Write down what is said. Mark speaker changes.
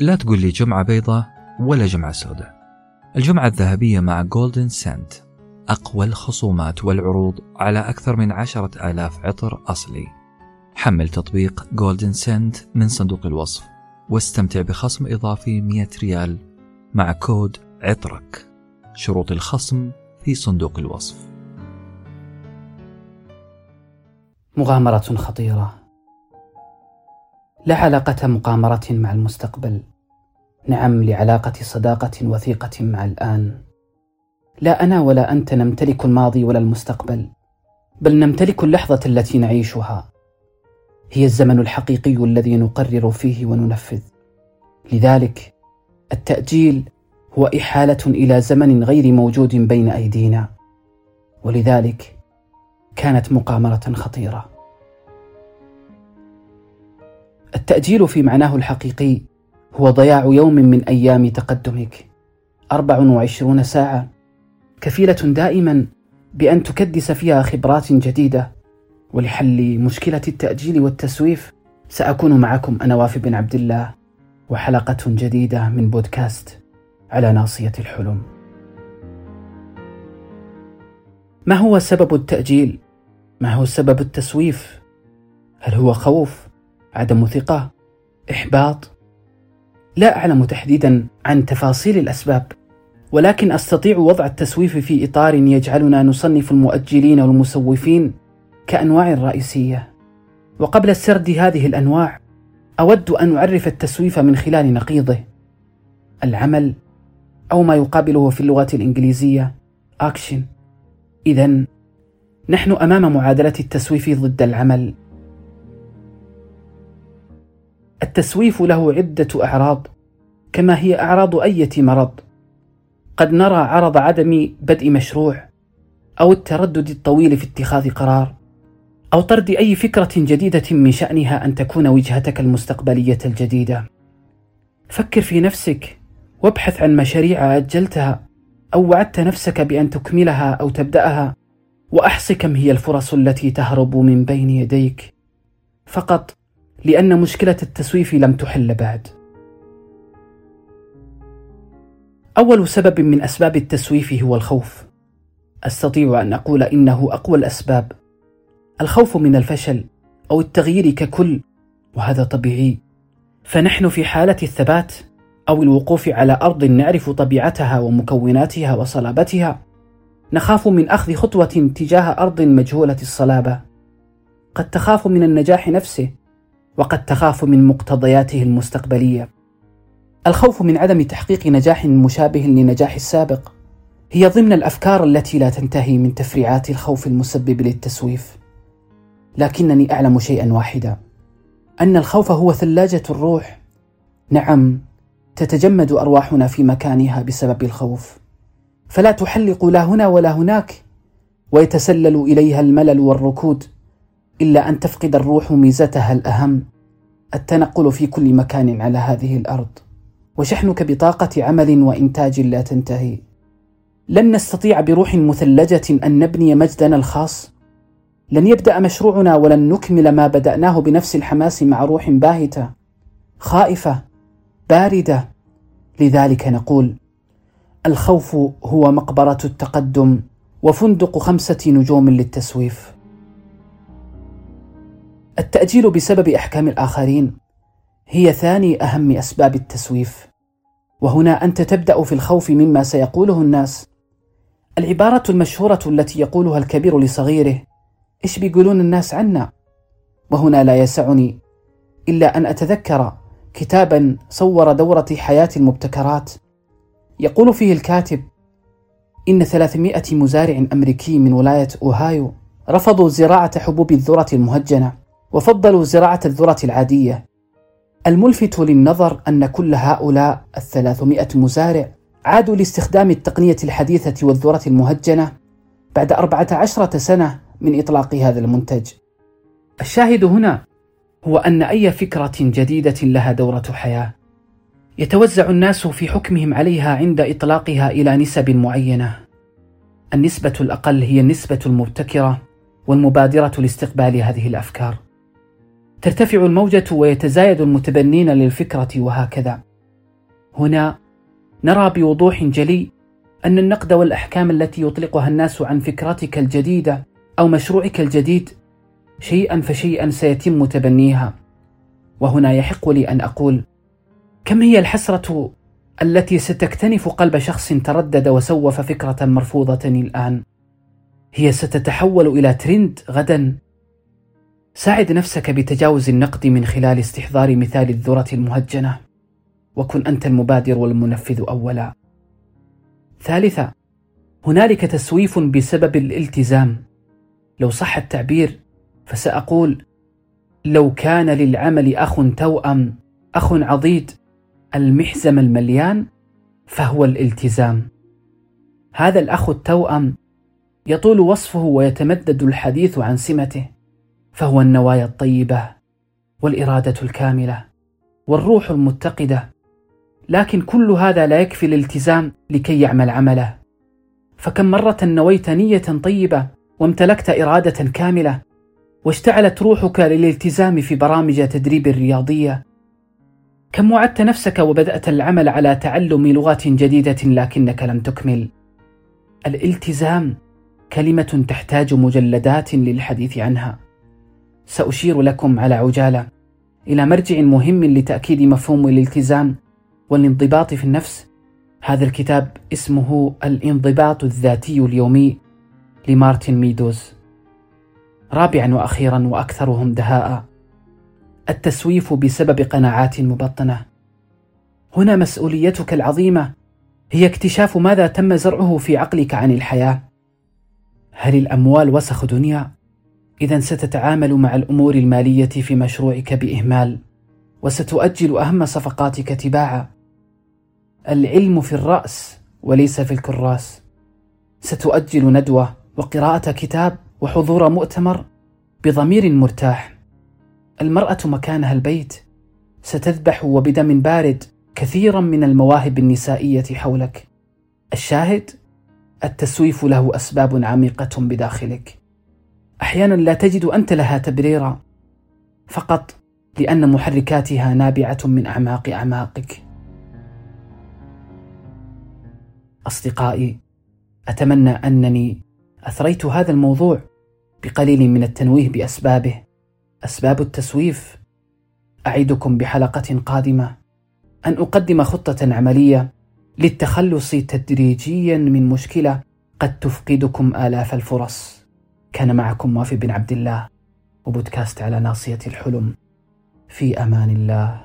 Speaker 1: لا تقول لي جمعة بيضة ولا جمعة سوداء. الجمعة الذهبية مع Golden Scent أقوى الخصومات والعروض على أكثر من عشرة آلاف عطر أصلي. حمل تطبيق Golden Scent من صندوق الوصف واستمتع بخصم إضافي 100 ريال مع كود عطرك. شروط الخصم في صندوق الوصف.
Speaker 2: مغامرة خطيرة. لا علاقة مقامرة مع المستقبل. نعم لعلاقة صداقة وثيقة مع الآن. لا أنا ولا أنت نمتلك الماضي ولا المستقبل بل نمتلك اللحظة التي نعيشها. هي الزمن الحقيقي الذي نقرر فيه وننفذ. لذلك التأجيل هو إحالة إلى زمن غير موجود بين أيدينا. ولذلك كانت مقامرة خطيرة. التأجيل في معناه الحقيقي هو ضياع يوم من أيام تقدمك 24 ساعة كفيلة دائما بأن تكدس فيها خبرات جديدة ولحل مشكلة التأجيل والتسويف سأكون معكم أنا وافي بن عبد الله وحلقة جديدة من بودكاست على ناصية الحلم. ما هو سبب التأجيل؟ ما هو سبب التسويف؟ هل هو خوف؟ عدم ثقة؟ إحباط؟ لا أعلم تحديدا عن تفاصيل الأسباب، ولكن أستطيع وضع التسويف في إطار يجعلنا نصنف المؤجلين والمسوفين كأنواع رئيسية. وقبل السرد هذه الأنواع، أود أن أعرف التسويف من خلال نقيضه. العمل أو ما يقابله في اللغة الإنجليزية أكشن إذا نحن أمام معادلة التسويف ضد العمل التسويف له عدة أعراض كما هي أعراض أية مرض. قد نرى عرض عدم بدء مشروع أو التردد الطويل في اتخاذ قرار أو طرد أي فكرة جديدة من شأنها أن تكون وجهتك المستقبلية الجديدة. فكر في نفسك وابحث عن مشاريع أجلتها أو وعدت نفسك بأن تكملها أو تبدأها وأحص كم هي الفرص التي تهرب من بين يديك. فقط لأن مشكلة التسويف لم تحل بعد. أول سبب من أسباب التسويف هو الخوف. أستطيع أن أقول إنه أقوى الأسباب. الخوف من الفشل أو التغيير ككل وهذا طبيعي. فنحن في حالة الثبات أو الوقوف على أرض نعرف طبيعتها ومكوناتها وصلابتها نخاف من أخذ خطوة تجاه أرض مجهولة الصلابة قد تخاف من النجاح نفسه وقد تخاف من مقتضياته المستقبلية. الخوف من عدم تحقيق نجاح مشابه لنجاح السابق هي ضمن الأفكار التي لا تنتهي من تفريعات الخوف المسبب للتسويف. لكنني أعلم شيئا واحدا أن الخوف هو ثلاجة الروح. نعم تتجمد أرواحنا في مكانها بسبب الخوف. فلا تحلق لا هنا ولا هناك ويتسلل إليها الملل والركود. إلا أن تفقد الروح ميزتها الأهم التنقل في كل مكان على هذه الأرض. وشحنك بطاقة عمل وإنتاج لا تنتهي. لن نستطيع بروح مثلجة أن نبني مجدنا الخاص. لن يبدأ مشروعنا ولن نكمل ما بدأناه بنفس الحماس مع روح باهتة خائفة باردة. لذلك نقول الخوف هو مقبرة التقدم وفندق خمسة نجوم للتسويف. التأجيل بسبب أحكام الآخرين هي ثاني أهم أسباب التسويف. وهنا أنت تبدأ في الخوف مما سيقوله الناس. العبارة المشهورة التي يقولها الكبير لصغيره إيش بيقولون الناس عنا؟ وهنا لا يسعني إلا أن أتذكر كتابا صور دورة حياة المبتكرات. يقول فيه الكاتب إن 300 مزارع أمريكي من ولاية أوهايو رفضوا زراعة حبوب الذرة المهجنة. وفضلوا زراعة الذرة العادية. الملفت للنظر أن كل هؤلاء الثلاثمائة مزارع عادوا لاستخدام التقنية الحديثة والذرة المهجنة بعد أربعة عشرة سنة من إطلاق هذا المنتج. الشاهد هنا هو أن أي فكرة جديدة لها دورة حياة. يتوزع الناس في حكمهم عليها عند إطلاقها إلى نسب معينة. النسبة الأقل هي النسبة المبتكرة والمبادرة لاستقبال هذه الأفكار. ترتفع الموجة ويتزايد المتبنين للفكرة وهكذا. هنا نرى بوضوح جلي أن النقد والأحكام التي يطلقها الناس عن فكرتك الجديدة أو مشروعك الجديد شيئا فشيئا سيتم تبنيها. وهنا يحق لي أن أقول كم هي الحسرة التي ستكتنف قلب شخص تردد وسوف فكرة مرفوضة الآن؟ هي ستتحول إلى ترند غدا ساعد نفسك بتجاوز النقد من خلال استحضار مثال الذرة المهجنة. وكن أنت المبادر والمنفذ أولا. ثالثا هنالك تسويف بسبب الالتزام. لو صح التعبير فسأقول لو كان للعمل أخ توأم أخ عضيد المحزم المليان فهو الالتزام. هذا الأخ التوأم يطول وصفه ويتمدد الحديث عن سمته. فهو النوايا الطيبة والإرادة الكاملة والروح المتقدة. لكن كل هذا لا يكفي الالتزام لكي يعمل عمله. فكم مرة نويت نية طيبة وامتلكت إرادة كاملة واشتعلت روحك للالتزام في برامج تدريب رياضيه كم وعدت نفسك وبدأت العمل على تعلم لغات جديدة لكنك لم تكمل. الالتزام كلمة تحتاج مجلدات للحديث عنها. سأشير لكم على عجالة. إلى مرجع مهم لتأكيد مفهوم الالتزام والانضباط في النفس. هذا الكتاب اسمه الانضباط الذاتي اليومي لمارتن ميدوز. رابعا وأخيرا وأكثرهم دهاء. التسويف بسبب قناعات مبطنة. هنا مسؤوليتك العظيمة. هي اكتشاف ماذا تم زرعه في عقلك عن الحياة. هل الأموال وسخ دنيا؟ اذا ستتعامل مع الأمور المالية في مشروعك بإهمال وستؤجل أهم صفقاتك تباعا. العلم في الرأس وليس في الكراس. ستؤجل ندوة وقراءة كتاب وحضور مؤتمر بضمير مرتاح. المرأة مكانها البيت. ستذبح وبدم بارد كثيرا من المواهب النسائية حولك. الشاهد؟ التسويف له أسباب عميقة بداخلك. أحيانا لا تجد أنت لها تبريرا فقط لأن محركاتها نابعة من أعماق أعماقك. أصدقائي أتمنى أنني أثريت هذا الموضوع بقليل من التنويه بأسبابه. أسباب التسويف أعدكم بحلقة قادمة. أن أقدم خطة عملية للتخلص تدريجيا من مشكلة قد تفقدكم آلاف الفرص. كان معكم وافي بن عبد الله وبودكاست على ناصية الحلم. في أمان الله.